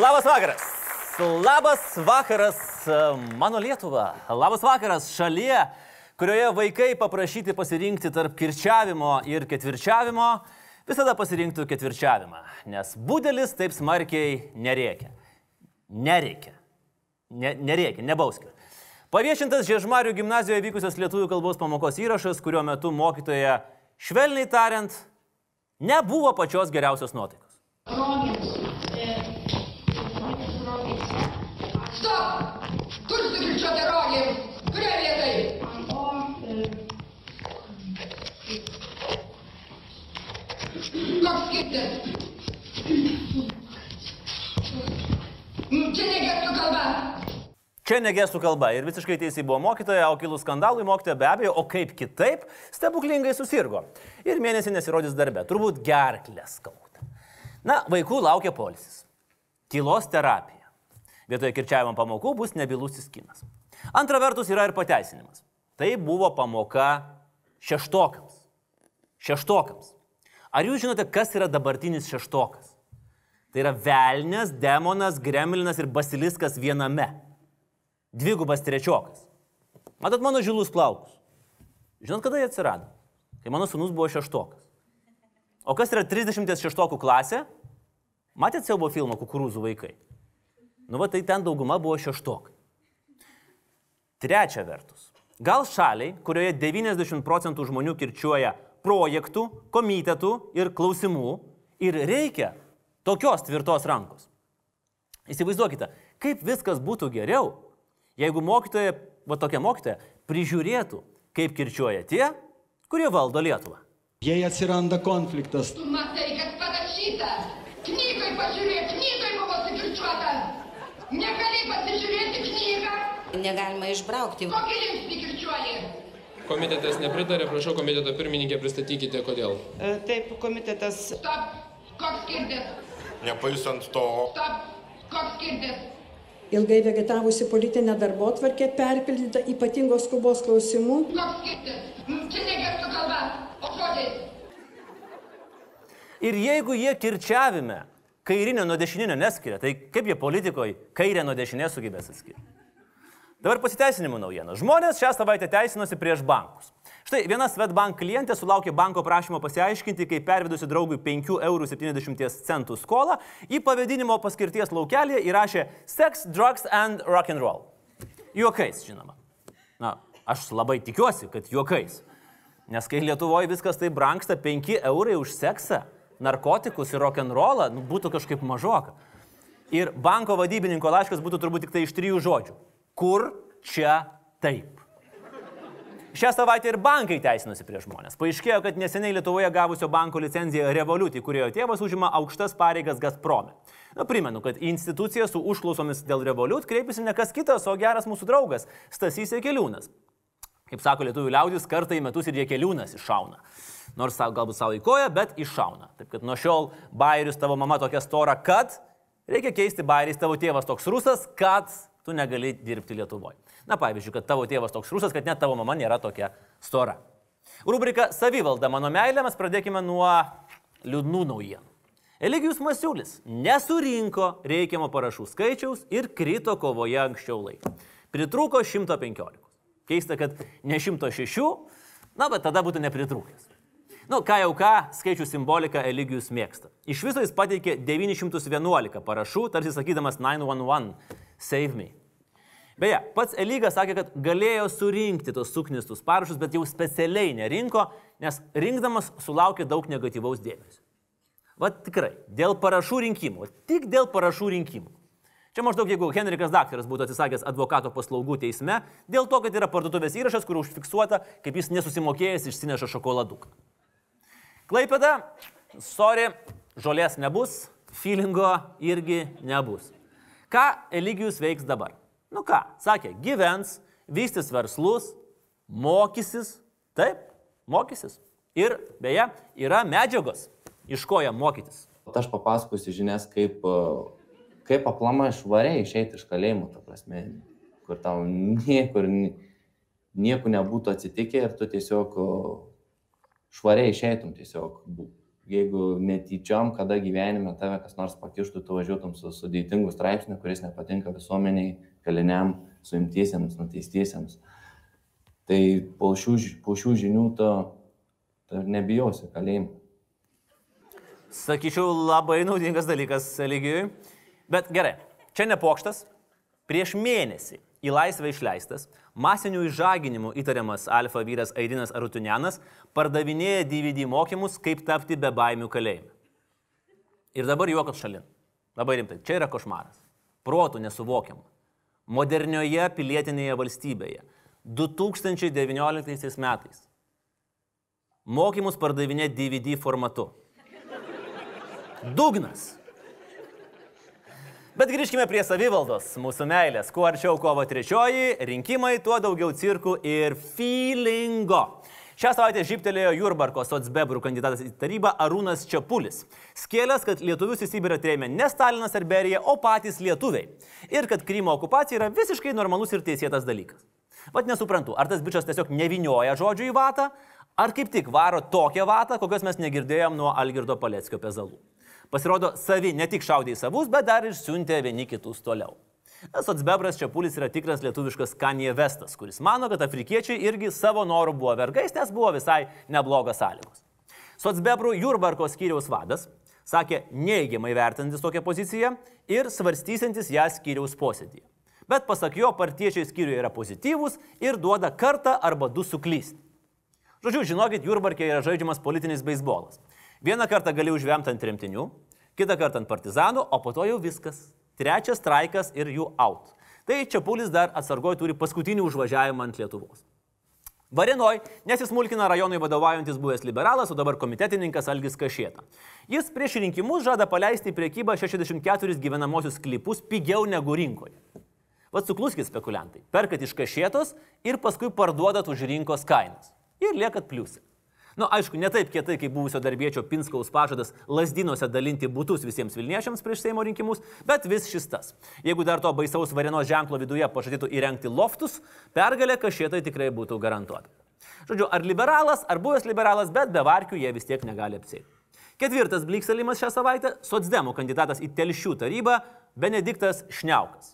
Labas vakaras. Labas vakaras, mano Lietuva. Labas vakaras šalyje, kurioje vaikai paprašyti pasirinkti tarp kirčiavimo ir ketvirčiavimo, visada pasirinktų ketvirčiavimą, nes būdelis taip smarkiai nereikia. Nereikia. Ne, nereikia, nebauskit. Paviešintas Žiežmarių gimnazijoje vykusios lietuvių kalbos pamokos įrašas, kurio metu mokytoja, švelniai tariant, nebuvo pačios geriausios nuotaikos. Rogėms. Kur sukirčiuoti rogėms? Kurioje vietai? Ant o. Koks skirtis? Čia ne gestų kalba. Čia negestų kalba ir visiškai teisai buvo mokytoja, o kilus skandalui mokytoja be abejo, o kaip kitaip, stebuklingai susirgo. Ir mėnesį nesirodys darbe, turbūt gerklė skauda. Na, vaikų laukia polisis. Tylos terapija. Vietoje kirčiavimo pamokų bus nebylusis kinas. Antra vertus yra ir pateisinimas. Tai buvo pamoka šeštokams. Šeštokams. Ar jūs žinote, kas yra dabartinis šeštokas? Tai yra velnės, demonas, gremlinas ir basiliskas viename. Dvigubas trečiokas. Matot mano žilus plaukus. Žinot, kada jie atsirado? Kai mano sunus buvo šeštokas. O kas yra 30 šeštokų klasė? Matėte siaubo filmą Kukurūzų vaikai? Nu, va tai ten dauguma buvo šeštokai. Trečia vertus. Gal šaliai, kurioje 90 procentų žmonių kirčiuoja projektų, komitetų ir klausimų ir reikia tokios tvirtos rankos. Įsivaizduokite, kaip viskas būtų geriau, jeigu mokytoja, va tokia mokytoja, prižiūrėtų, kaip kirčiuoja tie, kurie valdo Lietuvą. Jei atsiranda konfliktas, Tu matai, kas parašyta. Knygoj pažiūrėk, knygoj buvo sukirčiuota. Negali pasižiūrėti knygą. Negalima išbraukti. Komitetas nepritarė, prašau komiteto pirmininkė, pristatykite kodėl. E, Taip, komitetas Stop. Koks skirtis? Nepaisant to, Stop. Koks skirtis? Ilgai vegetavusi politinė darbo tvarkė perpildyta ypatingos skubos klausimų. Koks? Mm, Čia ne gestų kalba, o žodžiais. Ir jeigu jie kirčiavime kairinio nuo dešininio neskiria, tai kaip jie politikoje kairę nuo dešinės sugebės atskirti? Dabar pasiteisinimų naujiena. Žmonės šią savaitę teisinosi prieš bankus. Štai viena Svetbank klientė sulaukė banko prašymo pasiaiškinti, kaip pervedusi draugui 5,70 eurų skolą į pavadinimo paskirties laukelį įrašė Sex, Drugs and Rock and Roll. Juokais, žinoma. Na, aš labai tikiuosi, kad juokais. Nes kai Lietuvoje viskas taip brangsta, 5 eurai už seksą, narkotikus ir rock'n'rollą, nu, būtų kažkaip mažoka. Ir banko vadybininko laiškas būtų turbūt tik tai iš trijų žodžių. Kur čia taip? Šią savaitę ir bankai teisinosi prieš žmonės. Paaiškėjo, kad neseniai Lietuvoje gavusio banko licenciją Revolut, į kuriojo tėvas užima aukštas pareigas Gazprome. Na, primenu, kad į instituciją su užklausomis dėl Revolut kreipėsi ne kas kitas, o geras mūsų draugas Stasys Ekeliūnas. Kaip sako lietuvių liaudis, kartą į metus ir Jekeliūnas iššauna. Nors savo, galbūt savo įkoja, bet iššauna. Taip kad nuo šiol bairius tavo mama tokia stora, kad reikia keisti bairiais tavo tėvas toks rusas, kad tu negali dirbti Lietuvoje. Na pavyzdžiui, kad tavo tėvas toks rusas, kad net tavo mama nėra tokia stora. Rubrika Savivalda mano meilė, mes pradėkime nuo liūdnų naujienų. Eligijus Masiulis nesurinko reikiamo parašų skaičiaus ir krito kovoje anksčiau laiko. Pritrūko 115. Keista, kad ne 106, na, bet tada būtų nepritrūkęs. Nu, ką jau ką, skaičių simboliką Eligijus mėgsta. Iš viso jis pateikė 911 parašų, tarsi sakydamas 911, save me. Beje, pats Elygas sakė, kad galėjo surinkti tos suknistus parašus, bet jau specialiai nerinko, nes rinkdamas sulaukė daug negatyvaus dėmesio. Vat tikrai, dėl parašų rinkimų, tik dėl parašų rinkimų. Čia maždaug jeigu Henrikas Daktaras būtų atsisakęs advokato paslaugų teisme, dėl to, kad yra parduotuvės įrašas, kur užfiksuota, kaip jis nesusimokėjęs išsineša šokoladuką. Klaipėda, sorry, žolės nebus, feelingo irgi nebus. Ką Eligijus veiks dabar? Nu ką, sakė, gyvens, vystys verslus, mokysis, taip, mokysis. Ir beje, yra medžiagos, iš ko jam mokytis. Aš papasakosiu žinias, kaip, e, kaip aplama švariai išeiti iš kalėjimo, ta prasme, kur tau niekur, ni- nieko nebūtų atsitikę ir tu tiesiog o, švariai išeitum tiesiog. jeigu netyčiom, kada gyvenime tave kas nors pakištų, tu važiuotum su sudėtingu straipsniu, kuris nepatinka visuomeniai, kaliniam, suimtiesiems, nuteistiesiems. Tai po šių, po šių žinių tu, tu nebijosi kalėjimo. Sakyčiau, labai naudingas dalykas Eligijui. Bet gerai, čia ne pokštas. Prieš mėnesį į laisvę išleistas, masinių išžaginimų įtariamas alfa vyras Aidinas Arutunianas pardavinėja DVD mokymus, kaip tapti be baimių kalėjime. Ir dabar juokas šalin. Labai rimtai. Čia yra košmaras. Protų nesuvokiama. Modernioje pilietinėje valstybėje. 2019 metais. Mokymus pardavinė DVD formatu. Dugnas. Bet grįžkime prie savivaldos, mūsų meilės. Kuo arčiau kovo trečioji, rinkimai, tuo daugiau cirkų ir feelingo. Šią savaitę žyptelėjo Jurbarko Sotsbebrų kandidatas į tarybą Arūnas Čiapulis. Skėlės, kad lietuvius į Sibirą trėmė ne Stalinas ar Berija, o patys lietuviai. Ir kad Krymo okupacija yra visiškai normalus ir teisėtas dalykas. Vat nesuprantu, ar tas bičias tiesiog nevinioja žodžių į vatą, ar kaip tik varo tokią vatą, kokios mes negirdėjom nuo Algirdo Paleckio pezalų. Pasirodo, savi ne tik šaudė į savus, bet dar ir siuntė vieni kitus toliau. Sotsbebras Čiapulis yra tikras lietuviškas Kanye Vestas, kuris mano, kad afrikiečiai irgi savo norų buvo vergais, nes buvo visai neblogos sąlygos. Sotsbebrų Jurbarko skyriaus vadas sakė neigiamai vertinantis tokią poziciją ir svarstysantis ją skyriaus posėdėje. Bet pasak jo, partiečiai skyriuje yra pozityvūs ir duoda kartą arba du suklysti. Žodžiu, žinokit, Jurbarkė yra žaidžiamas politinis beisbolas. Vieną kartą gali užvemti ant tremtinių, kitą kartą ant partizanų, o po to jau viskas. Trečias straikas ir jų out. Tai Čiapulis dar atsargoj turi paskutinį užvažiavimą ant Lietuvos. Varenoj nesismulkina rajonui vadovaujantis buvęs liberalas, o dabar komitetininkas Algis Kašėta. Jis prieš rinkimus žada paleisti į priekybą 64 gyvenamosius klipus pigiau negu rinkoje. Vat sukluskit spekuliantai, perkat iš kašėtos ir paskui parduodat už rinkos kainas. Ir liekat pliusė. Na, nu, aišku, ne taip kietai, kaip buvusio darbiečio Pinskaus pažadas lasdinuose dalinti būtus visiems Vilniečiams prieš Seimo rinkimus, bet vis šis tas. Jeigu dar to baisaus varienos ženklo viduje pažadėtų įrengti loftus, pergalė kažėtai tikrai būtų garantuota. Žodžiu, ar liberalas, ar buvęs liberalas, bet be varkių jie vis tiek negali apsėti. Ketvirtas blikselimas šią savaitę - Sotsdemų kandidatas į Telšių tarybą Benediktas Šniaukas.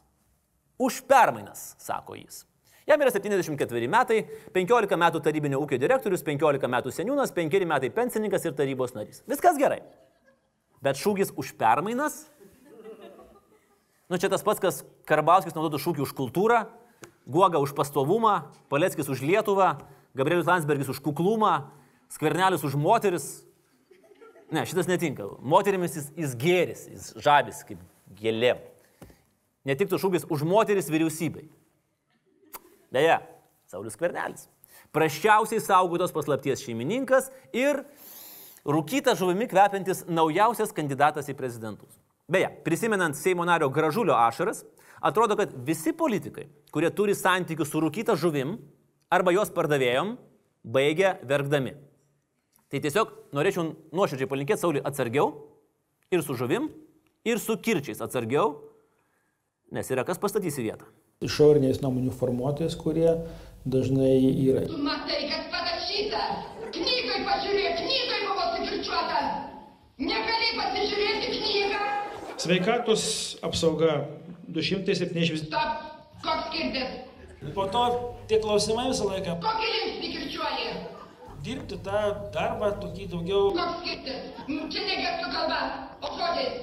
Už permainas, sako jis. Jam yra 74 metai, 15 metų tarybinio ūkio direktorius, 15 metų seniūnas, 5 metai pensininkas ir tarybos narys. Viskas gerai. Bet šūkis už permainas? Nu čia tas pats, kas Karbauskis naudotų šūkį už kultūrą, Guoga už pastovumą, Paleckis už Lietuvą, Gabrielius Landsbergis už kuklumą, Skvernelis už moteris. Ne, šitas netinka. Moterimis jis, jis gėris, jis žabis kaip gėlėm. Netiktų šūkis už moteris vyriausybei. Deja, Saulis Kvernelis. Praščiausiai saugotos paslapties šeimininkas ir rūkyta žuvimi kvepiantis naujausias kandidatas į prezidentus. Beje, prisimenant Seimo nario gražulio ašaras, atrodo, kad visi politikai, kurie turi santykių su rūkyta žuvim arba jos pardavėjom, baigia verkdami. Tai tiesiog norėčiau nuoširdžiai palinkėti Saulį atsargiau ir su žuvim, ir su kirčiais atsargiau, nes yra kas pastatys į vietą. Išoriniais nuomonių formuotojais, kurie dažnai yra Tu matai, kas parašyta. Knygoj pažiūrėk, knygoj buvo sukirčiuota. Negali pasižiūrėti knygą. sveikatos apsauga 270. Stop. Koks skirtis? Po to tie klausimai visą laiką Kokį linksnį kirčiuoji? dirbti tą darbą tokį daugiau Koks skirtis? Mm, Čia ne gestų kalba, o žodžiais.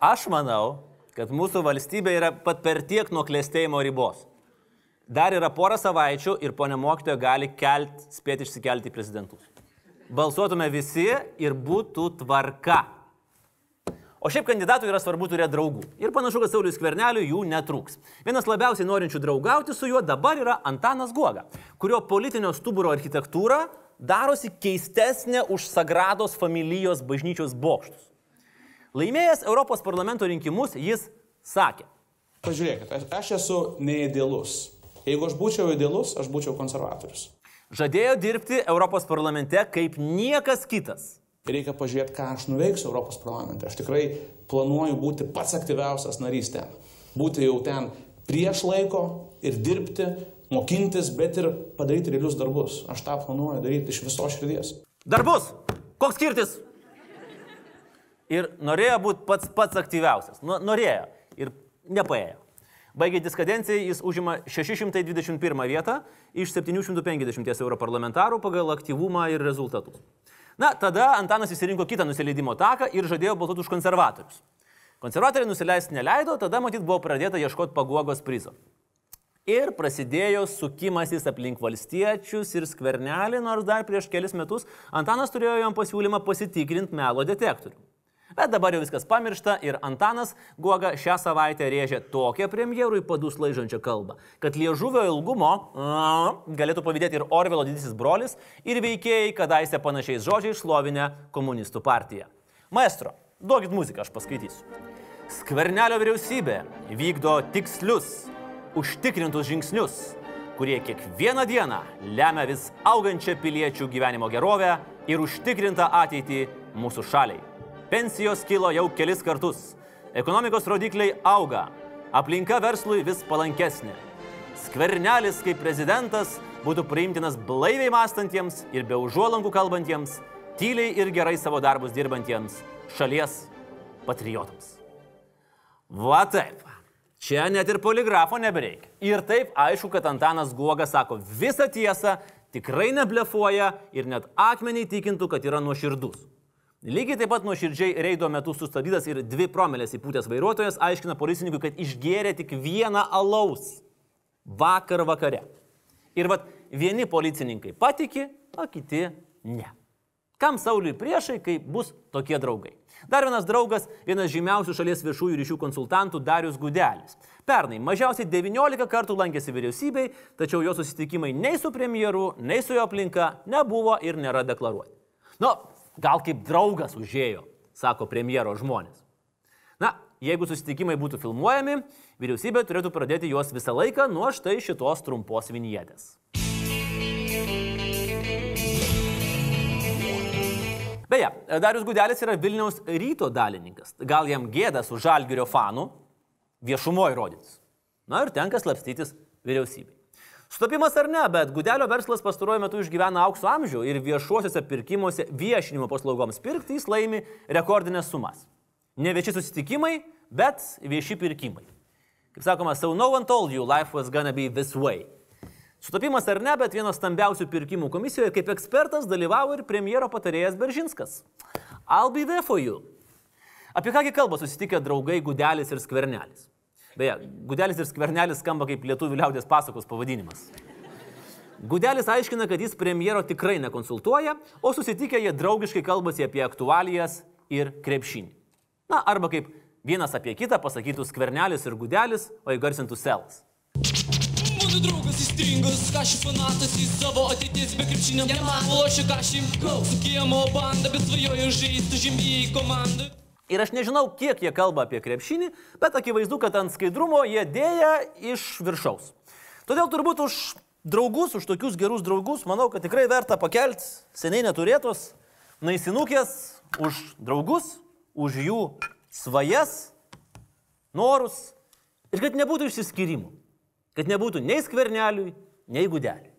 Aš manau, kad mūsų valstybė yra pat per tiek nuo klėstėjimo ribos. Dar yra pora savaičių ir ponia mokytoja gali kelt, spėti išsikelti į prezidentus. Balsuotume visi ir būtų tvarka. O šiaip kandidatui yra svarbu turėti draugų. Ir panašu, kad Saulis Kverneliui jų netrūks. Vienas labiausiai norinčių draugauti su juo dabar yra Antanas Guoga, kurio politinio stuburo architektūra darosi keistesnė už Sagrados familijos bažnyčios bokštus. Laimėjęs Europos parlamento rinkimus, jis sakė, Pažiūrėkit, aš, esu neidealus. Jeigu aš būčiau idealus, aš būčiau konservatorius. žadėjo dirbti Europos parlamente kaip niekas kitas. Reikia pažiūrėti, ką aš nuveiksiu Europos parlamente. Aš tikrai planuoju būti pats aktyviausias narys ten. Būti jau ten prieš laiko ir dirbti, mokintis, bet ir padaryti realius darbus. Aš tą planuoju daryti iš viso širdies. Dar bus. Koks skirtis? Ir norėjo būti pats pats aktyviausias. Nu, norėjo. Ir nepaėjo. Baigiantis kadencijai jis užima 621 vietą iš 750 europarlamentarų pagal aktyvumą ir rezultatus. Na, tada Antanas įsirinko kitą nusileidimo taką ir žadėjo balsuoti už konservatorius. Konservatoriai nusileisti neleido, tada matyt buvo pradėta ieškoti paguogos prizo. Ir prasidėjo sukimasis aplink valstiečius ir skvernelį, nors dar prieš kelis metus Antanas turėjo jam pasiūlymą pasitikrinti melo detektorių. Bet dabar jau viskas pamiršta ir Antanas Guoga šią savaitę rėžė tokią premjerui padus laižančią kalbą, kad liežuvio ilgumo a, galėtų pavydėti ir Orvelo didysis brolis ir veikėjai, kadaise panašiais žodžiais šlovinę komunistų partiją. Maestro, duokit muziką, aš paskaitysiu. Skvernelio vyriausybė vykdo tikslius, užtikrintus žingsnius, kurie kiekvieną dieną lemia vis augančią piliečių gyvenimo gerovę ir užtikrintą ateitį mūsų šaliai. Pensijos kilo jau kelis kartus, ekonomikos rodikliai auga, aplinka verslui vis palankesnė. Skvernelis kaip prezidentas būtų priimtinas blaiviai mąstantiems ir be užuolankų kalbantiems, tyliai ir gerai savo darbus dirbantiems šalies patriotams. Va taip. Čia net ir poligrafo nebereikia. Ir taip aišku, kad Antanas Guoga sako visą tiesą, tikrai neblefuoja ir net akmeniai tikintų, kad yra nuoširdus. Lygiai taip pat nuoširdžiai reido metu sustabdytas ir dvi promelės įpūtęs vairuotojas aiškina policininkui, kad išgėrė tik vieną alaus vakar vakare. Ir vad vieni policininkai patiki, o kiti ne. Kam Sauliui priešai, kai bus tokie draugai? Dar vienas draugas, vienas žymiausių šalies viešųjų ryšių konsultantų Darius Gudelis. Pernai mažiausiai 19 kartų lankėsi vyriausybei, tačiau jo susitikimai nei su premjeru, nei su jo aplinka nebuvo ir nėra deklaruoti. Nu, gal kaip draugas užėjo, sako premjero žmonės. Na, jeigu susitikimai būtų filmuojami, vyriausybė turėtų pradėti juos visą laiką nuo štai šitos trumpos vinietės. Beje, Darius Gudelis yra Vilniaus ryto dalininkas. Gal jam gėda su žalgerio fanų viešumoje rodytis. Na ir tenka slapstytis vyriausybei. Sutapimas ar ne, bet Gudelio verslas pastaruoju metu išgyvena aukso amžių ir viešuosiuose pirkimuose viešinimo paslaugoms pirkti jis laimi rekordinės sumas. Ne vieši susitikimai, bet vieši pirkimai. Kaip sakoma, so no one told you life was gonna be this way. Sutapimas ar ne, bet vienas stambiausių pirkimų komisijoje kaip ekspertas dalyvavo ir premjero patarėjas Beržinskas. I'll be there for you. Apie kągi kalba susitikę draugai Gudelis ir Skvernelis. Beje, Gudelis ir Skvernelis skamba kaip lietuvių liaudės pasakos pavadinimas. Gudelis aiškina, kad jis premjero tikrai nekonsultuoja, o susitikę jie draugiškai kalbasi apie aktualijas ir krepšinį. Na, arba kaip vienas apie kitą pasakytų Skvernelis ir Gudelis, o įgarsintų Selas. Mano draugas įstringas, kažį fanatas į savo ateities be krepšinio. Ne man lošia kažį, su kiemo banda, bet svajoju žaisti žemėjai komandą. Ir aš nežinau, kiek jie kalba apie krepšinį, bet akivaizdu, kad ant skaidrumo jie dėja iš viršaus. Todėl turbūt už draugus, už tokius gerus draugus, manau, kad tikrai verta pakelti seniai neturėtos naisinukės už draugus, už jų svajas, norus ir kad nebūtų išsiskyrimų. Kad nebūtų nei skverneliui, nei gudeliui.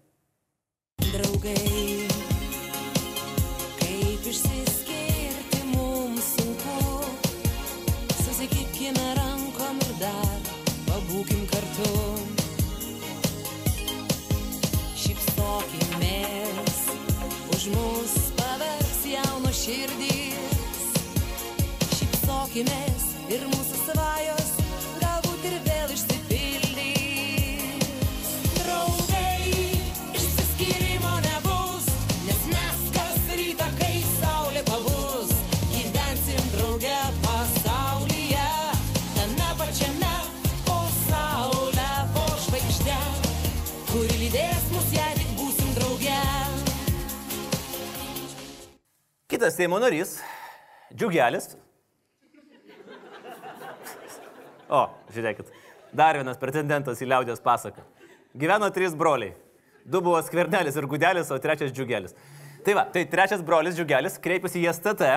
Draugai, Šypsokimės ir mūsų svajos galbūt ir vėl išsipildys. Draugai, išsiskyrimo nebus, nes mes kas rytą, kai saulė pabus, gyvensim drauge pasaulyje, tame pačiame po saulę, po žvaigždę, kuri lydės mus, jei tik būsim drauge. Kitas Seimo narys, Džiugelis. O, žiūrėkit, dar vienas pretendentas į liaudės pasaką. Gyveno trys broliai. Du buvo skvernelis ir gudelis, o trečias džiugelis. Tai va, tai trečias brolis džiugelis kreipėsi į STT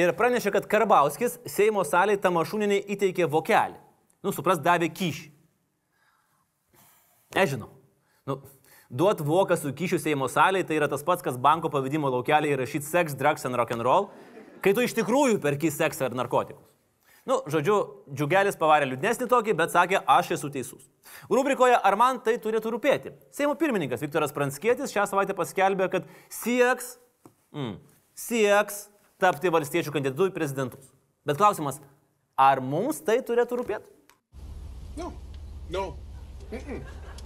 ir pranešė, kad Karbauskis Seimo salėje Tamašūninai įteikė vokelį. Nu, supras, davė kyšį. Nežinau. Nu, Duot voką su kyšiu Seimo salėje tai yra tas pats, kas banko pavadimo laukelį įrašyti sex, drugs and rock and roll, kai tu iš tikrųjų perki seksą ir narkotikus. Nu, žodžiu, džiugelis pavarė liūdnesnį tokį, bet sakė, aš esu teisus. Rubrikoje Ar man tai turėtų rūpėti? Seimo pirmininkas Viktoras Pranskėtis šią savaitę paskelbė, kad sieks, mm, sieks tapti valstiečių kandidatu į prezidentus. Bet klausimas, ar mums tai turėtų rūpėti? No. No. Mm-mm.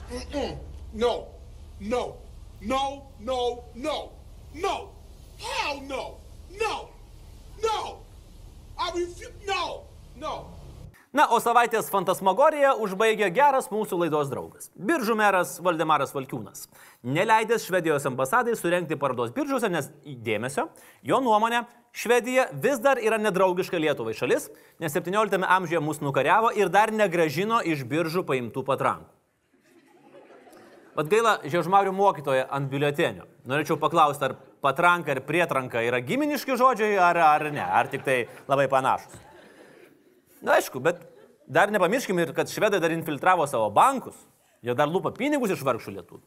Mm-mm. No. No. No. No. No. No. Hell no. No. No. I refuse. No. Na, o savaitės fantasmagoriją užbaigė geras mūsų laidos draugas. Biržų meras Valdemaras Valkiūnas. Neleidęs Švedijos ambasadai surenkti parodos biržuose, nes dėmesio, jo nuomonė, Švedija vis dar yra nedraugiška Lietuvai šalis, nes 17 amžiuje mus nukariavo ir dar negražino iš biržų paimtų patrankų. Vat gaila, žiežmarių mokytoja ant biuletenio. Norėčiau paklausti, ar patranka ir prietranka yra giminiški žodžiai, ar, ar ne, ar tik tai labai panašus. Na aišku, bet dar nepamirškime ir, kad švedai dar infiltravo savo bankus, jie dar lupa pinigus iš vargšų lietuvių.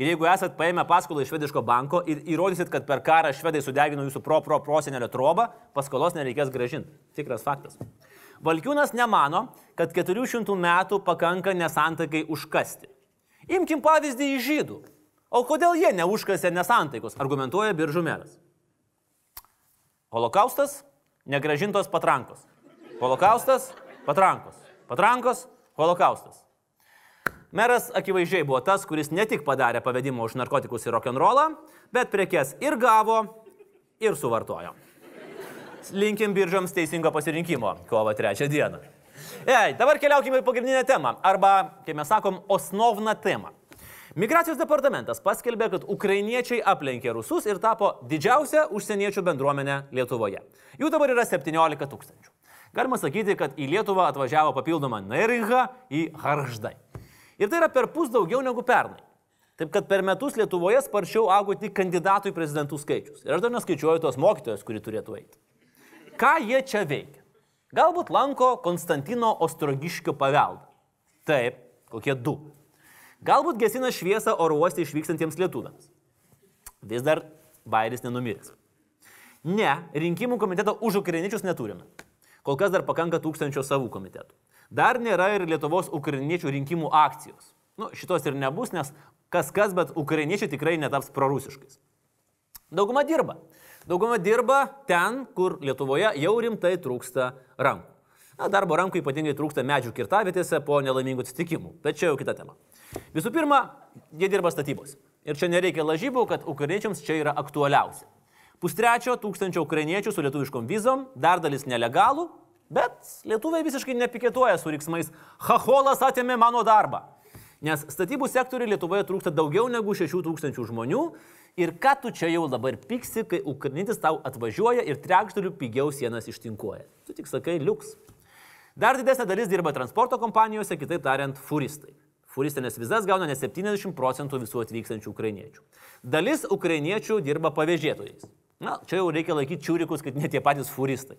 Ir jeigu esat paėmę paskolą iš švediško banko ir įrodysit, kad per karą švedai sudegino jūsų pro pro prosenelio trobą, paskolos nereikės gražinti. Tikras faktas. Valkiūnas nemano, kad 400 metų pakanka nesantakai užkasti. Imkim pavyzdį iš žydų. O kodėl jie neužkasė nesantaikos, argumentuoja biržų meras. Holokaustas - negražintos patrankos. Holokaustas - patrankos. Patrankos - holokaustas. Meras akivaizdžiai buvo tas, kuris ne tik padarė pavedimą už narkotikus ir rock'n'rollą, bet prekes ir gavo, ir suvartojo. Linkim biržoms teisingo pasirinkimo kovo trečią dieną. Ei, dabar keliaukime į pagrindinę temą, arba, kaip mes sakom, osnovną temą. Migracijos departamentas paskelbė, kad ukrainiečiai aplenkė rusus ir tapo didžiausia užsieniečių bendruomenė Lietuvoje. Jų dabar yra 17 tūkstančių. Galima sakyti, kad į Lietuvą atvažiavo papildoma Neringa į Harždai. Ir tai yra per pus daugiau negu pernai. Taip kad per metus Lietuvoje sparčiau augo tik kandidatų į prezidentų skaičius. Ir aš dar neskaičiuoju tos mokytojos, kuri turėtų eiti. Ką jie čia veikia? Galbūt lanko Konstantino Ostrogiškio paveldą. Taip, kokie du. Galbūt gesina šviesą oro uoste išvykstantiems lietuviams. Vis dar Bairis nenumiręs. Ne, rinkimų komiteto už ukrainiečius neturime. Kol kas dar pakanka tūkstančio savų komitetų. Dar nėra ir Lietuvos ukrainiečių rinkimų akcijos. Nu, šitos ir nebus, nes kas kas, bet ukrainiečiai tikrai netaps prorusiškais. Dauguma dirba. Dauguma dirba ten, kur Lietuvoje jau rimtai trūksta rankų. Na, darbo rankų ypatingai trūksta medžių kirtavietėse po nelaimingų atsitikimų. Bet čia jau kita tema. Visų pirma, jie dirba statybos. Ir čia nereikia lažybų, kad ukrainiečiams čia yra aktualiausia. Pustrečio tūkstančio ukrainiečių su lietuviškom vizom, dar dalis nelegalų, bet lietuviai visiškai nepiketuoja su riksmais Haholas atėmė mano darbą. Nes statybų sektoriui Lietuvoje trūksta daugiau negu 6 tūkstančių žmonių ir ką tu čia jau dabar piksi, kai ukrainietis tau atvažiuoja ir trečdalių pigiau sienas ištinkuoja. Tu tik sakai liuks. Dar didesnė dalis dirba transporto kompanijose, kitaip tariant, furistai. Furistinės vizas gauna ne 70 procentų visų atvykstančių ukrainiečių. Dalis ukrainiečių dirba pavėžėtojais. Na, čia jau reikia laikyti čiūrikus, kad ne tie patys furistai.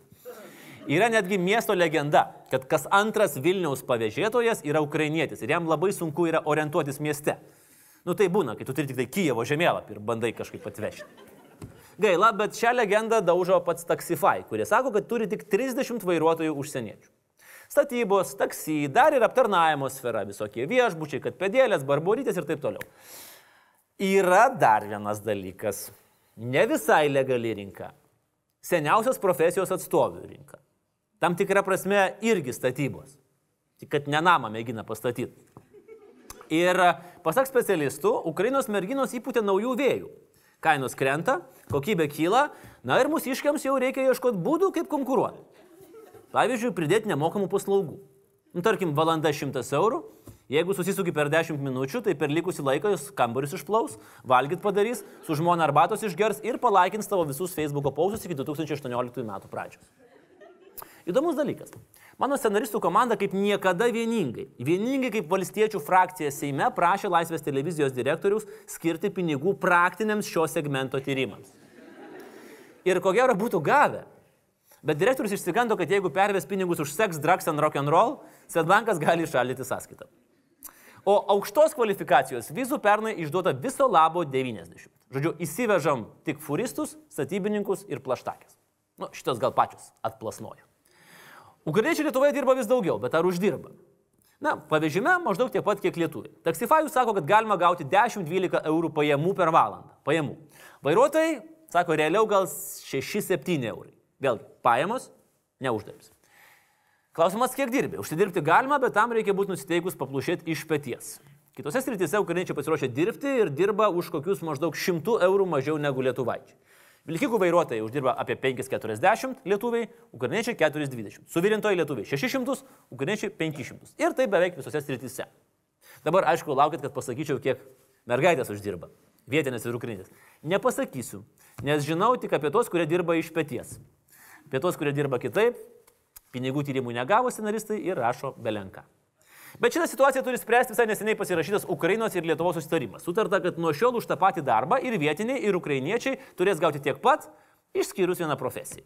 Yra netgi miesto legenda, kad kas antras Vilniaus pavėžėtojas yra ukrainietis ir jam labai sunku yra orientuotis mieste. Nu tai būna, kai tu turi tik tai Kijevo žemėlapį ir bandai kažkaip atvežti. Gaila, bet šią legendą daužo pats Taxify, kurie sako, kad turi tik 30 vairuotojų užsieniečių. Statybos, taksi, dar ir aptarnavimo sfera, visokie viešbučiai, kad pedėlės, barborytės ir taip toliau. Yra dar vienas dalykas. Ne visai legali rinka. Seniausios profesijos atstovių rinka. Tam tikra prasme irgi statybos. Tik kad nenamą mėgina pastatyti. Ir pasak specialistų, Ukrainos merginos įpūtė naujų vėjų. Kainos krenta, kokybė kyla, na ir mūsų iškiams jau reikia ieškoti būdų, kaip konkuruoti. Pavyzdžiui, pridėti nemokamų paslaugų. Nu, tarkim, valanda 100 eurų, jeigu susisuki per 10 minučių, tai per likusį laiką jūs kambarius išplaus, valgyt padarys, su žmona arbatos išgers ir palaikins tavo visus Facebook'o pausus iki 2018 metų pradžios. Įdomus dalykas. Mano scenaristų komanda kaip niekada vieningai, vieningai kaip valstiečių frakcija Seime prašė Laisvės televizijos direktoriaus skirti pinigų praktiniams šio segmento tyrimams. Ir ko gero būtų gavę. Bet direktorius išsigando, kad jeigu perves pinigus už seks, drugs and rock and roll, Svetbankas gali išaldyti sąskaitą. O aukštos kvalifikacijos vizų pernai išduota viso labo 90. Žodžiu, įsivežam tik furistus, statybininkus ir plaštakės. Nu, šitas gal pačios atplasnoja. Ukrainiečiai Lietuvoje dirba vis daugiau, bet ar uždirba? Na, pavežime maždaug tiek pat, kiek lietuviai. Taxify sako, kad galima gauti 10-12 eurų pajamų per valandą. Pajamų. Vairuotojai sako, realiau gal 6-7 eurai. Vėlgi, pajamos, neuždarbis. Klausimas, kiek dirbi? Užsidirbti galima, bet tam reikia būti nusiteikus paplušėti iš pėties. Kitose srityse ukrainiečiai pasiruošia dirbti ir dirba už kokius maždaug 100 eurų mažiau negu lietuvaičiai. Vilkikų vairuotojai uždirba apie 5,40 lietuviai, ukrainiečiai 4,20. Suvirintojai lietuviai 600, ukrainiečiai 500. Ir tai beveik visose srityse. Dabar, aišku, laukit, kad pasakyčiau, kiek mergaitės uždirba. Vietinės ir ukrainės. Nepasakysiu, nes žinau tik apie tos, kurie dirba iš pėties. Apie tos, kurie dirba kitaip, pinigų tyrimų negavo scenaristai ir rašo belenką. Bet šitą situaciją turi spręsti visai neseniai pasirašytas Ukrainos ir Lietuvos susitarimas. Sutarta, kad nuo šiol už tą patį darbą ir vietiniai, ir ukrainiečiai turės gauti tiek pat, išskyrus vieną profesiją.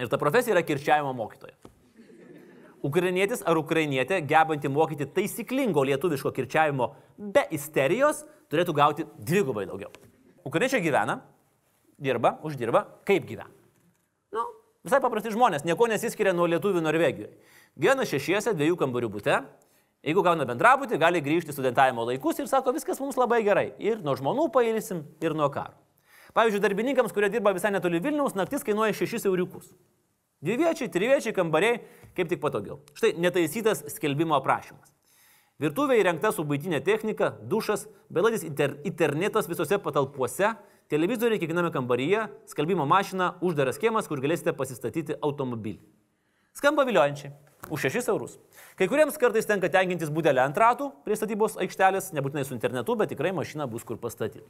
Ir ta profesija yra kirčiavimo mokytoja. Ukrainietis ar ukrainietė, gebanti mokyti taisyklingo lietuviško kirčiavimo be isterijos, turėtų gauti dvigubai daugiau. Ukrainiečiai gyvena, dirba, uždirba, kaip gyvena. Visai paprasti žmonės, nieko nesiskiria nuo lietuvių Norvegijoje. Gyvena šešiese, dviejų kambarių būte. Jeigu gauna bendrabutį, gali grįžti studentavimo laikus ir sako, viskas mums labai gerai. Ir nuo žmonų pailsim, ir nuo karo. Pavyzdžiui, darbininkams, kurie dirba visai netoli Vilniaus, naktis kainuoja 6 euriukus. Dviviečiai, triviečiai kambariai, kaip tik patogiau. Štai netaisytas skelbimo aprašymas. Virtuvė įrengta su būtinė technika, dušas, belaidis inter internetas visose patalpuose, televizoriai kiekviename kambaryje, skalbimo mašina, uždaras kiemas, kur galėsite pasistatyti automobilį. Skamba viliojančiai. Už 6 eurus. Kai kuriems kartais tenka tenkintis būdelę ant ratų prie statybos aikštelės, nebūtinai su internetu, bet tikrai mašina bus kur pastatyti.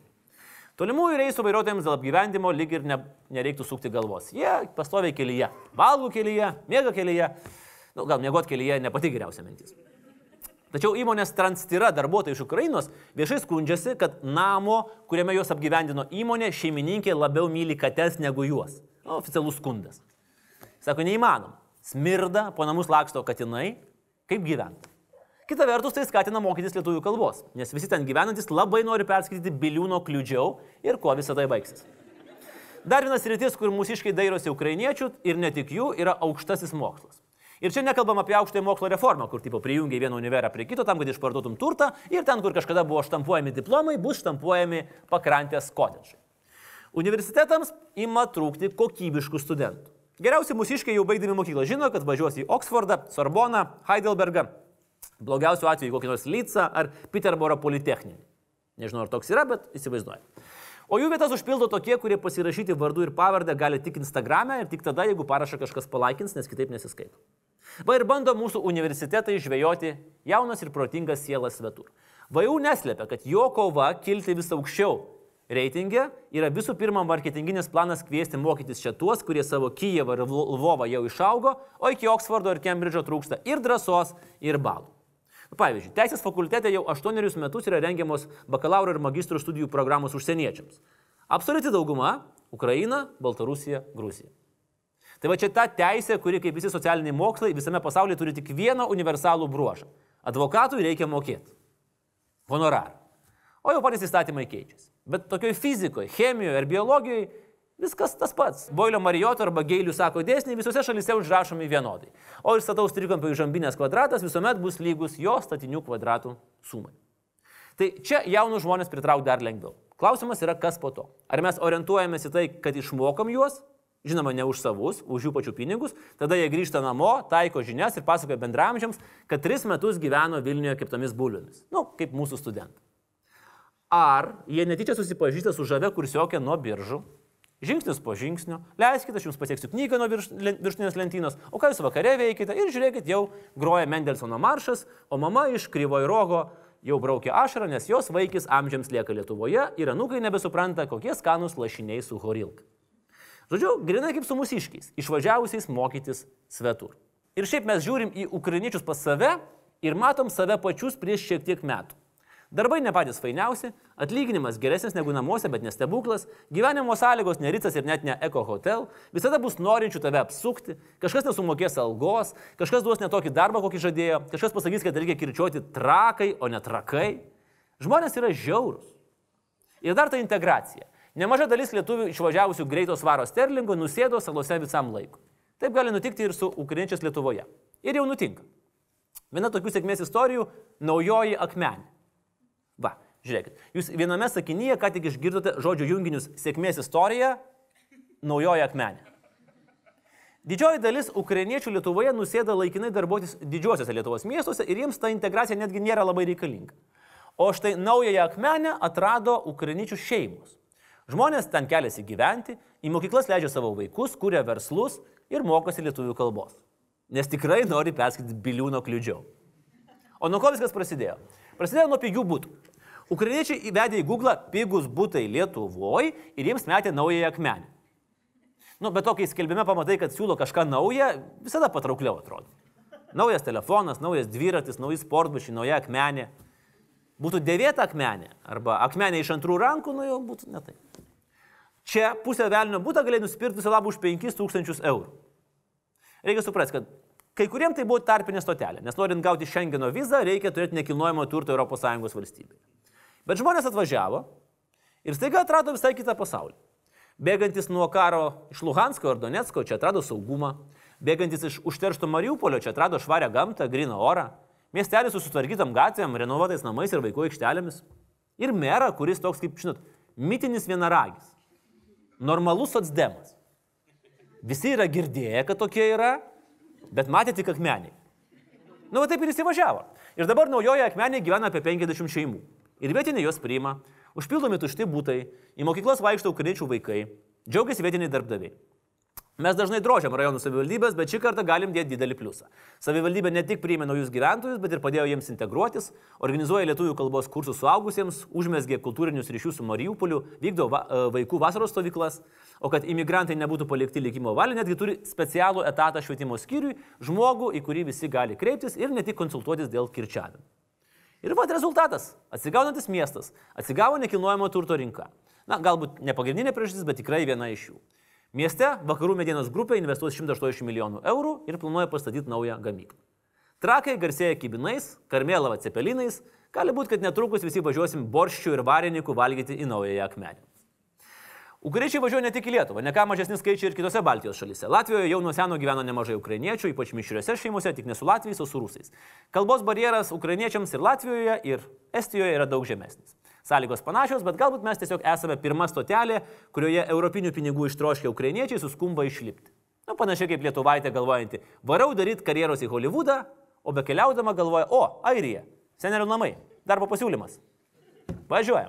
Tolimųjų reisų vairuotojams dėl apgyvendimo lyg ir ne, nereiktų sukti galvos. Jie pastoviai kelyje. Valgo kelyje, mėga kelyje. Nu, gal mėgot kelyje ne pati geriausia mintis. Tačiau įmonės Transtira darbuotojai iš Ukrainos viešai skundžiasi, kad namo, kuriame juos apgyvendino įmonė, šeimininkė labiau myli kates negu juos. Nu, oficialus skundas. Sako, neįmanom. Smirda, po namus laksto katinai. Kaip gyventi? Kita vertus, tai skatina mokytis lietuvių kalbos, nes visi ten gyvenantis labai nori perskaityti biliūno kliūdžiau ir kuo visą tai baigsis. Dar vienas rytis, kur mūsiškai dairosi ukrainiečių ir ne tik jų, yra aukštasis mokslas. Ir čia nekalbam apie aukštąją mokslo reformą, kur tipo prijungiai vieną univerą prie kito tam, kad išparduotum turtą ir ten, kur kažkada buvo štampuojami diplomai, bus štampuojami pakrantės kodedžai. Universitetams ima trūkti kokybiškų studentų. Geriausi mūsiškai jau baigdami mokyklą žino, kad važiuos į Oksfordą, Sorboną, Heidelbergą, blogiausiu atveju kokį nors Lycą ar Peterboro politechninį. Nežinau, ar toks yra, bet įsivaizduoju. O jų vietas užpildo tokie, kurie pasirašyti vardu ir pavardę gali tik Instagram'e ir tik tada, jeigu parašą kažkas palaikins, nes kitaip nesiskaito. Va ir bando mūsų universitetai žvejoti jaunas ir protingas sielas svetur. VAU neslėpia, kad jo kova kilti vis aukščiau reitingė yra visų pirma marketinginis planas kviesti mokytis čia tuos, kurie savo Kijevą ir Lvovą jau išaugo, o iki Oksfordo ir Kembridžo trūksta ir drąsos, ir balų. Pavyzdžiui, Teisės fakultete jau aštuonerius metus yra rengiamos bakalauro ir magistrų studijų programos užsieniečiams. Absoliuti dauguma - Ukraina, Baltarusija, Gruzija. Tai va čia ta teisė, kuri kaip visi socialiniai mokslai visame pasaulyje turi tik vieną universalų bruožą. Advokatui reikia mokėti. Honorarą. O jau patys įstatymai keičiasi. Bet tokioj fizikoje, chemijoje ir biologijoje viskas tas pats. Boilio Marijoto arba Geilių sako dėsniai visose šalise užrašomi vienodai. O ir stataus trikampio žambinės kvadratas visuomet bus lygus jo statinių kvadratų sumai. Tai čia jaunus žmonės pritrauk dar lengviau. Klausimas yra, kas po to. Ar mes orientuojamės į tai, kad išmokam juos, žinoma, ne už savus, už jų pačių pinigus, tada jie grįžta namo, taiko žinias ir pasakoja bendramžiams, kad tris metus gyveno Vilniuje keptomis bulvėmis. Nu, kaip mūsų studentai. Ar jie netyčia susipažįsta su žave kursiokė nuo biržų, žingsnis po žingsnio, leiskite, aš jums pasieksiu knygą nuo virš, viršutinės lentynos, o ką jūs vakare veikite ir žiūrėkit, jau groja Mendelsono maršas, o mama iš kryvojo rogo jau braukia ašarą, nes jos vaikis amžiams lieka Lietuvoje ir anūkai nebesupranta, kokie skanus lašiniai su horilka. Žodžiu, grinai kaip su mūsiškiais, išvažiavusiais mokytis svetur. Ir šiaip mes žiūrim į ukrainiečius pas save ir matom save pačius prieš šiek tiek metų. Darbai ne patys fainiausi, atlyginimas geresnis negu namuose, bet nestebuklas, gyvenimo sąlygos nericas ir net ne eko hotel, visada bus norinčių tave apsukti, kažkas nesumokės algos, kažkas duos netokį darbą, kokį žadėjo, kažkas pasakys, kad reikia kirčiuoti trakai, o ne trakai. Žmonės yra žiaurūs. Ir dar ta integracija. Nemaža dalis lietuvių išvažiavusių greito svaro sterlingų nusėdo salose visam laikui. Taip gali nutikti ir su ukrainiečiais Lietuvoje. Ir jau nutinka. Viena tokių sėkmės istorijų - naujoji akmenė. Va, žiūrėkit, jūs viename sakinyje ką tik išgirdote žodžių junginius sėkmės istorija, naujoji akmenė. Didžioji dalis ukrainiečių Lietuvoje nusėda laikinai darbuotis didžiuosiuose Lietuvos miestuose ir jiems ta integracija netgi nėra labai reikalinga. O štai naująją akmenę atrado ukrainiečių šeimos. Žmonės ten keliasi gyventi, į mokyklas leidžia savo vaikus, kuria verslus ir mokosi lietuvių kalbos. Nes tikrai nori perskaityti biliūno kliudžiau. O nuo ko viskas prasidėjo? Prasidėjo nuo pigių būtų. Ukrainiečiai įvedė į Google pigus būtai Lietuvoje ir jiems metė naująją akmenę. Nu, bet to, kai skelbime pamatai, kad siūlo kažką naują, visada patraukliau atrodo. Naujas telefonas, naujas dviratis, naujas sportbačiai, nauja akmenė. Būtų dėvėta akmenė arba akmenė iš antrų rankų, nu jau būtų ne taip. Čia pusę velnio būtų galėjai nusipirkti viso labo už 5000 eurų. Reikia suprasti, kad kai kuriems tai buvo tarpinė stotelė, nes norint gauti Schengeno vizą, reikia turėti nekilnojamo turto ES valstybėje. Bet žmonės atvažiavo ir staiga atrado visai kitą pasaulį. Bėgantis nuo karo iš Luhansko ir Donetsko čia atrado saugumą, bėgantis iš užteršto Mariupolio čia atrado švarę gamtą, griną orą, miestelį su sutvarkytam gatvėm, renovuotais namais ir vaikų aikštelėmis. Ir merą, kuris toks kaip, žinot, mitinis vienaragis. Normalus atsdemas. Visi yra girdėję, kad tokie yra, bet matė tik akmeniai. Nu, va taip ir įsivažiavo. Ir dabar naujoje akmenėje gyvena apie 50 šeimų. Ir vietiniai juos priima, užpildomi tušti būtai, į mokyklas vaikšto ukrainiečių vaikai, džiaugiasi vietiniai darbdaviai. Mes dažnai drožiam rajonų savivaldybės, bet šį kartą galim dėti didelį pliusą. Savivaldybė ne tik priėmė naujus gyventojus, bet ir padėjo jiems integruotis, organizuoja lietuvių kalbos kursus suaugusiems, užmesgė kultūrinius ryšius su Mariupoliu, vykdo va, e, vaikų vasaros stovyklas, o kad imigrantai nebūtų palikti likimo valią, netgi turi specialų etatą švietimo skyriui, žmogų, į kurį visi gali kreiptis ir ne tik konsultuotis dėl kirčiavimo. Ir vad rezultatas - atsigaunantis miestas, atsigavo nekilnojamo turto rinka. Na, galbūt ne pagrindinė priežastis, bet tikrai viena iš jų. Mieste vakarų medienos grupė investuos 180 milijonų eurų ir planuoja pastatyti naują gamyklą. Trakai garsėja kibinais, karmėlava cepelinais, gali būti, kad netrukus visi važiuosim borščių ir varinikų valgyti į naująją akmenę. Ukrainiečiai važiuoja ne tik į Lietuvą, ne ką mažesni skaičiai ir kitose Baltijos šalyse. Latvijoje jau nuo seno gyveno nemažai ukrainiečių, ypač mišriose šeimose, tik ne su Latvijais, o su rusais. Kalbos barjeras ukrainiečiams ir Latvijoje, ir Estijoje yra daug žemesnis. Sąlygos panašios, bet galbūt mes tiesiog esame pirma stotelė, kurioje europinių pinigų ištroškę ukrainiečiai suskumba išlipti. Na, panašiai kaip lietuvaitė galvojanti, varau daryti karjeros į Hollywoodą, o be keliaudama galvoja, o, Airija, senelių namai, darbo pasiūlymas. Važiuoja.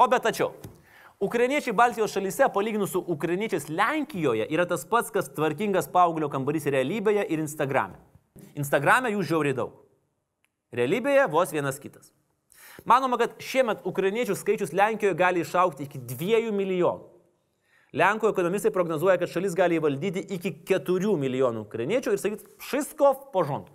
O bet tačiau, Ukrainiečiai Baltijos šalyse, palyginus su ukrainiečiais Lenkijoje, yra tas pats, kas tvarkingas paauglio kambarys realybėje ir Instagrame. Instagrame jų žiauriai daug. Realybėje vos vienas kitas. Manoma, kad šiemet ukrainiečių skaičius Lenkijoje gali išaukti iki 2 milijonų. Lenkų ekonomistai prognozuoja, kad šalis gali įvaldyti iki 4 milijonų ukrainiečių ir sakyti, šiskov požontų.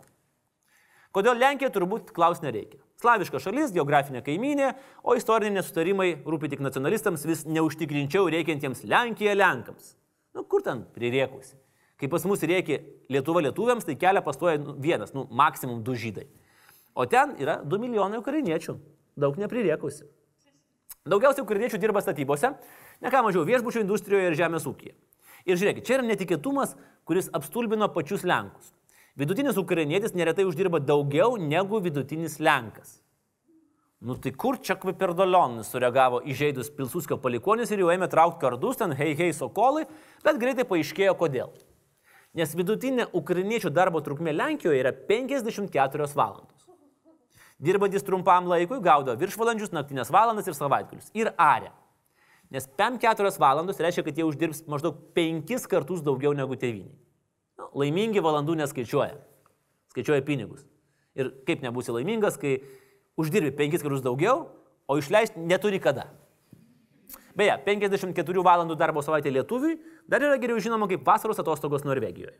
Kodėl Lenkija turbūt klaus nereikia. Slaviška šalis, geografinė kaiminė, o istoriniai nesutarimai rūpi tik nacionalistams vis neužtikrinčiau reikiantiems Lenkija Lenkams. Nu, kur ten pririekusi? Kai pas mus reikia Lietuva lietuviams, tai kelią pastoja vienas, nu, maksimum du žydai. O ten yra 2 milijonai ukrainiečių, daug nepririekusi. Daugiausiai ukrainiečių dirba statybose, ne ką mažiau viešbučių industrijoje ir žemės ūkyje. Ir žiūrėkit, čia yra netikėtumas, kuris apstulbino pačius Lenkus. Vidutinis ukrainietis neretai uždirba daugiau negu vidutinis Lenkas. Nu tai kur čia kviperdolionis sureagavo įžeidus Pilsuskio palikonis ir jau ėmė traukti kardus ten hei hei sokolai, bet greitai paaiškėjo kodėl. Nes vidutinė ukrainiečių darbo trukmė Lenkijoje yra 54 valandos. Dirbantis trumpam laikui gaudo viršvalandžius, naktinės valandas ir savaitgalius. Ir arė. Nes 5-4 valandos reiškia, kad jie uždirbs maždaug 5 kartus daugiau negu tėviniai. Nu, laimingi valandų neskaičiuoja. Skaičiuoja pinigus. Ir kaip nebūsi laimingas, kai uždirbi penkis kartus daugiau, o išleisti neturi kada. Beje, 54 valandų darbo savaitė lietuviui dar yra geriau žinoma kaip vasaros atostogos Norvegijoje.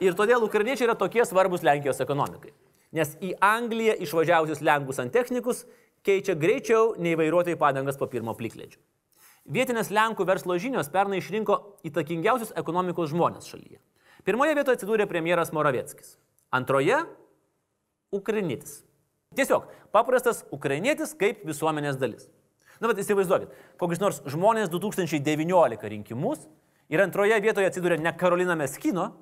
Ir todėl ukrainiečiai yra tokie svarbus Lenkijos ekonomikai. Nes į Angliją išvažiavusius Lenkus ant technikus keičia greičiau nei vairuotojai padangas po pirmo plikledžio. Vietinės Lenkų verslo žinios pernai išrinko įtakingiausius ekonomikos žmonės šalyje. Pirmoje vietoje atsidūrė premjeras Moravieckis. Antroje - ukrainietis. Tiesiog paprastas ukrainietis kaip visuomenės dalis. Na, bet įsivaizduokit, kokius nors žmonės 2019 rinkimus ir antroje vietoje atsidūrė ne Karolina Meskino,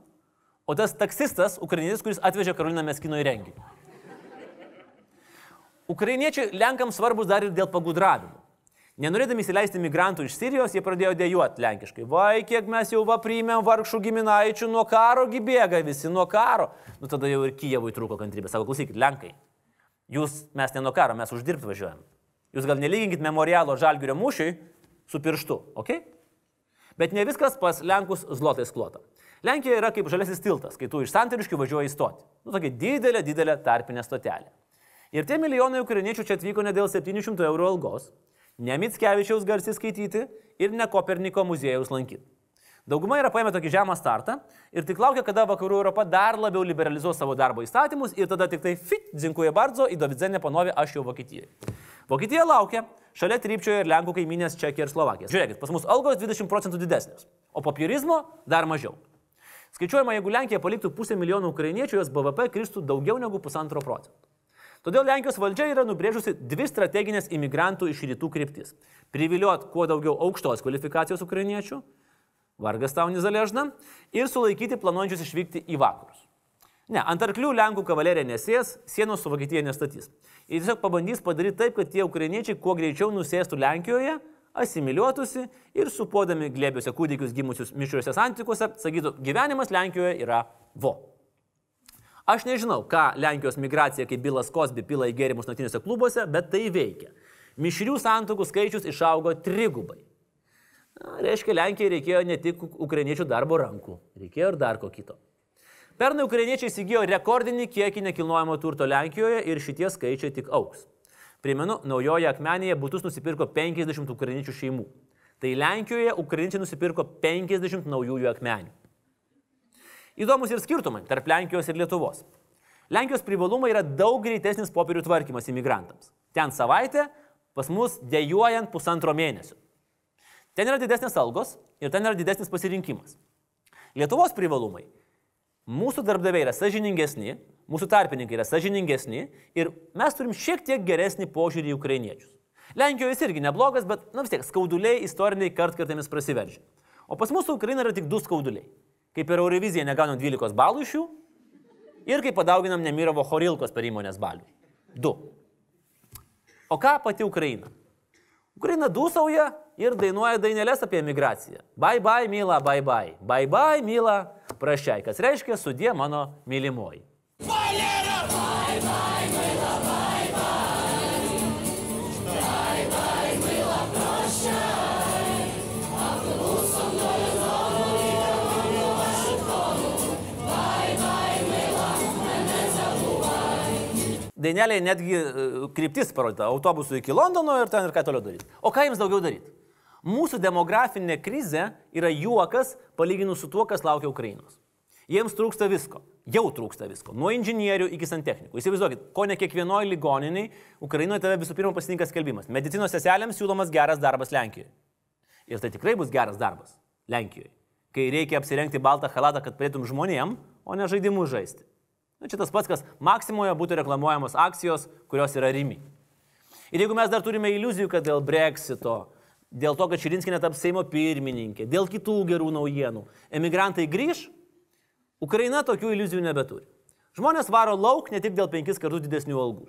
o tas taksistas ukrainietis, kuris atvežė Karoliną Meskino į renginį. Ukrainiečiai Lenkams svarbus dar ir dėl pagudravimų. Nenorėdami įsileisti migrantų iš Sirijos, jie pradėjo dėjuoti lenkiškai. Vai, kiek mes jau va priimėm vargšų giminaičių, nuo karo gybėga visi, nuo karo. Nu tada jau ir Kijevui trūko kantrybė. Sako, klausykit, Lenkai, jūs mes ne nuo karo, mes uždirbti važiuojam. Jūs gal nelyginkit memorialo žalgirio mūšiui su pirštu, ok? Bet ne viskas pas Lenkus zlotais klota. Lenkija yra kaip žalesis tiltas, kai tu iš santariškių važiuoji į stotį. Nu, tokia didelė, didelė tarpinė stotelė. Ir tie milijonai ukrainiečių čia atvyko ne dėl 700 eurų algos, ne Mitskevičiaus garsiai skaityti ir ne Koperniko muziejaus lankyti. Dauguma yra paėmę tokį žemą startą ir tik laukia, kada vakarų Europa dar labiau liberalizuos savo darbo įstatymus ir tada tik tai fit, dzinkuje bardzo, į Dovydzenę panovė aš jau Vokietijoje. Vokietija laukia, šalia trypčioje ir Lenkų kaiminės Čekija ir Slovakija. Žiūrėkit, pas mus algos 20 procentų didesnės, o popierizmo dar mažiau. Skaičiuojama, jeigu Lenkija paliktų pusę milijonų ukrainiečių, jos BVP kristų daugiau negu pusantro procento. Todėl Lenkijos valdžia yra nubrėžusi dvi strateginės imigrantų iš rytų kryptis. Priviliuot kuo daugiau aukštos kvalifikacijos ukrainiečių, vargas tau nizaležna, ir sulaikyti planuojančius išvykti į vakarus. Ne, ant arklių Lenkų kavalerija nesės, sienos su Vokietija nestatys. Ir tiesiog pabandys padaryti taip, kad tie ukrainiečiai kuo greičiau nusėstų Lenkijoje, asimiliuotųsi ir supuodami glėbiuose kūdikius gimusius mišriuose santykiuose, sakytų, gyvenimas Lenkijoje yra vo. Aš nežinau, ką Lenkijos migracija kaip Bilas Kosbi pila į gėrimus naktiniuose klubuose, bet tai veikia. Mišrių santokų skaičius išaugo trigubai. Na, reiškia, Lenkijai reikėjo ne tik ukrainiečių darbo rankų, reikėjo ir dar ko kito. Pernai ukrainiečiai įsigijo rekordinį kiekį nekilnojamo turto Lenkijoje ir šitie skaičiai tik auks. Primenu, naujoje akmenėje būtus nusipirko 50 ukrainiečių šeimų. Tai Lenkijoje ukrainiečiai nusipirko 50 naujųjų akmenių. Įdomus ir skirtumai tarp Lenkijos ir Lietuvos. Lenkijos privalumai yra daug greitesnis popierių tvarkymas imigrantams. Ten savaitė, pas mus dėjuojant pusantro mėnesio. Ten yra didesnės algos ir ten yra didesnis pasirinkimas. Lietuvos privalumai. Mūsų darbdaviai yra sažiningesni, mūsų tarpininkai yra sažiningesni ir mes turim šiek tiek geresnį požiūrį į ukrainiečius. Lenkijoje jis irgi neblogas, bet, na vis tiek, skauduliai istoriniai kartkartėmis prasiveržia. O pas mūsų Ukraina yra tik du skauduliai. Kaip per Euroviziją negaunam 12 balų iš jų ir kai padauginam Nemirovo Horilkos per įmonės balių. Du. O ką pati Ukraina? Ukraina dūsauja ir dainuoja dainelės apie migraciją. Bye bye, myla, bye bye. Bye bye, myla, prašiai, kas reiškia sudė mano mylimoji. Daineliai netgi e, kryptis parodyta - autobusų iki Londono ir ten ir ką toliau daryti. O ką jiems daugiau daryti? Mūsų demografinė krizė yra juokas palyginus su tuo, kas laukia Ukrainos. Jiems trūksta visko. Jau trūksta visko. Nuo inžinierių iki santechnikų. Įsivaizduokit, ko ne kiekvienoje ligoniniai Ukrainoje tave visų pirma pasitinka skelbimas. Medicinos seselėms siūlomas geras darbas Lenkijoje. Ir tai tikrai bus geras darbas Lenkijoje. Kai reikia apsirengti baltą halatą, kad padėtum žmonėm, o ne žaidimus žaisti. Na, čia tas pats, kas Maksimoje būtų reklamuojamos akcijos, kurios yra rimi. Ir jeigu mes dar turime iliuzijų, kad dėl Brexito, dėl to, kad Širinskinė taps Seimo pirmininkė, dėl kitų gerų naujienų, emigrantai grįž, Ukraina tokių iliuzijų nebeturi. Žmonės varo lauk ne tik dėl penkis kartų didesnių algų.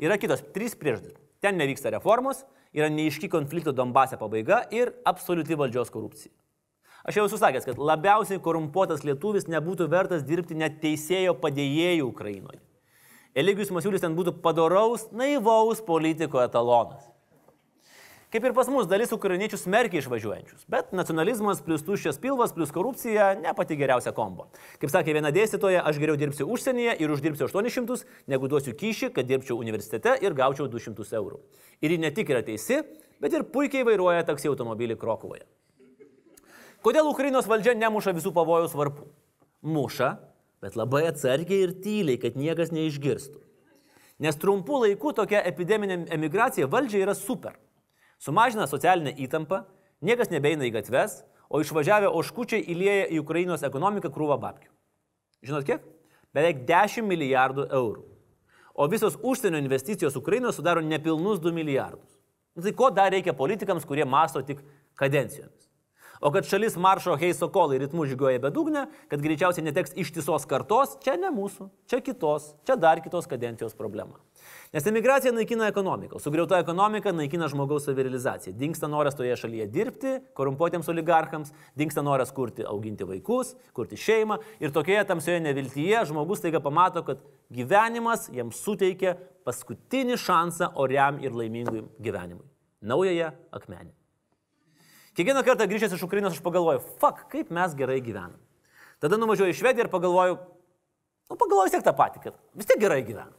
Yra kitos trys priežastys. Ten nevyksta reformos, yra neiški konflikto Donbase pabaiga ir absoliuti valdžios korupcija. Aš jau esu sakęs, kad labiausiai korumpuotas lietuvis nebūtų vertas dirbti net teisėjo padėjėjų Ukrainoje. Eligijus Masiulis ten būtų padoraus, naivaus politiko etalonas. Kaip ir pas mus dalis ukrainiečių smerkia išvažiuojančius, bet nacionalizmas plus tuščias pilvas plus korupcija ne pati geriausia kombo. Kaip sakė viena dėstytoja, aš geriau dirbsiu užsienyje ir uždirbsiu 800, negu duosiu kyšį, kad dirbčiau universitete ir gaučiau 200 eurų. Ir ji ne tik yra teisi, bet ir puikiai vairuoja taksi automobilį Krokuvoje. Kodėl Ukrainos valdžia nemuša visų pavojaus varpų? Muša, Bet labai atsargiai ir tyliai, kad niekas neišgirstų. Nes trumpų laikų tokia epideminė emigracija valdžiai yra super. Sumažina socialinę įtampą, niekas nebeina į gatves, o išvažiavę oškučiai įlėja į Ukrainos ekonomiką krūvą babkių. Žinot kiek? Beveik 10 milijardų eurų. O visos užsienio investicijos Ukrainoje sudaro nepilnus 2 milijardus. Nu, tai ko dar reikia politikams, kurie masto tik kadencijomis? O kad šalis maršo Heiso kolai ritmų žygiuoja bedugnę, kad greičiausiai neteks ištisos kartos, čia ne mūsų, čia kitos, čia dar kitos kadencijos problema. Nes emigracija naikina ekonomiką, sugriauta ekonomika naikina žmogaus savirealizaciją. Dinksta noras toje šalyje dirbti, korumpuotiems oligarchams, dinksta noras kurti, auginti vaikus, kurti šeimą ir tokioje tamsioje neviltyje žmogus taiga pamato, kad gyvenimas jam suteikia paskutinį šansą oriam ir laimingui gyvenimui. Naująją akmenį. Kiekvieną kartą grįžęs iš Ukrainos aš pagalvoju, fuck, kaip mes gerai gyvenam. Tada nuvažiuoju į Švediją ir pagalvoju, nu pagalvoju vis tiek tą patį, kad vis tiek gerai gyvenam.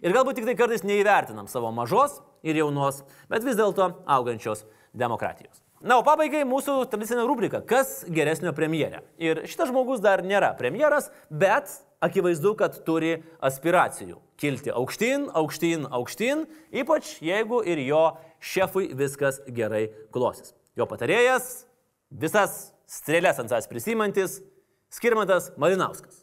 Ir galbūt tik tai kartais neįvertinam savo mažos ir jaunos, bet vis dėlto augančios demokratijos. Na, o pabaigai mūsų tradicinė rubrika - kas geresnio premjerė. Ir šitas žmogus dar nėra premjeras, bet akivaizdu, kad turi aspiracijų kilti aukštyn, aukštyn, aukštyn, ypač jeigu ir jo šefui viskas gerai klosis. Jo patarėjas, visas strėlės ant savęs prisimantis, Skirmantas Malinauskas.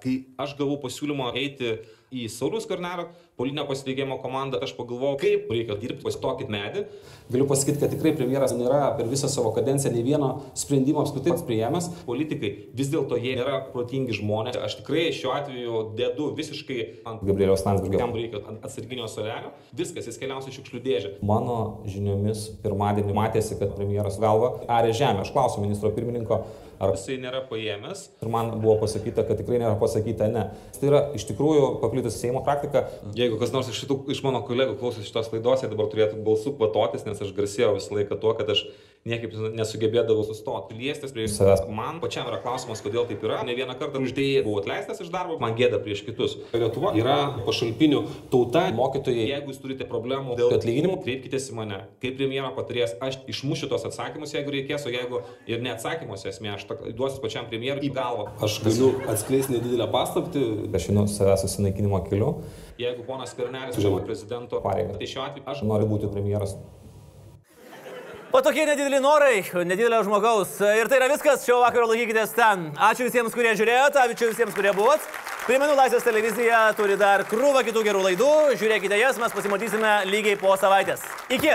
Kai aš gavau pasiūlymą eiti į Saulius Karnelio politinio pasitikėjimo komandą, aš pagalvojau, kaip reikia dirbti, pasitokit medį. Galiu pasakyti, kad tikrai premjeras nėra per visą savo kadenciją nei vieno sprendimo apskritai pats priėmęs. Politikai vis dėlto jie nėra protingi žmonės. Aš tikrai šiuo atveju dedu visiškai ant Gabrieliaus Landsbergio. Jam reikia atsarginio solelio. Viskas, jis keliausia į šiukšlių dėžę. Mano žiniomis pirmadienį matėsi, kad premjeras galva arė žemę. Aš klausiu ministro pirmininko, ar Jisai nėra paėmęs. Ir man buvo pasakyta, kad tikrai nėra pasakyta ne. Tai yra iš tikrųjų paplitusi Seimo praktika. Jeigu kas nors iš, šitų, iš mano kolegų klausosi šitos laidos, jie dabar turėtų balsų kvatotis, nes aš garsėjau visą laiką tuo, kad aš niekaip nesugebėdavau sustoti, liestis prie savęs. Man pačiam yra klausimas, kodėl taip yra. Ne vieną kartą uždėjai buvau atleistas iš darbo, man gėda prieš kitus. Lietuva yra pašalpinių tauta, mokytojai. Jeigu jūs turite problemų dėl atlyginimų, kreipkitės į mane. Kaip premjero patarėjas, aš išmušiu tos atsakymus, jeigu reikės, o jeigu ir neatsakymuose esmė, aš duosiu pačiam premjerui į galvą. Aš galiu atskleisti nedidelę paslaptį. Aš einu savęs susinaikinimo keliu. Jeigu ponas Skvernelis užima prezidento pareigą, tai šiuo atveju aš noriu būti premjeras. O tokie nedideli norai, nedidelio žmogaus. Ir tai yra viskas, šio vakaro laikykitės ten. Ačiū visiems, kurie žiūrėjote, ačiū visiems, kurie buvot. Primenu, Laisvės televizija turi dar krūvą kitų gerų laidų. Žiūrėkite jas, mes pasimatysime lygiai po savaitės. Iki.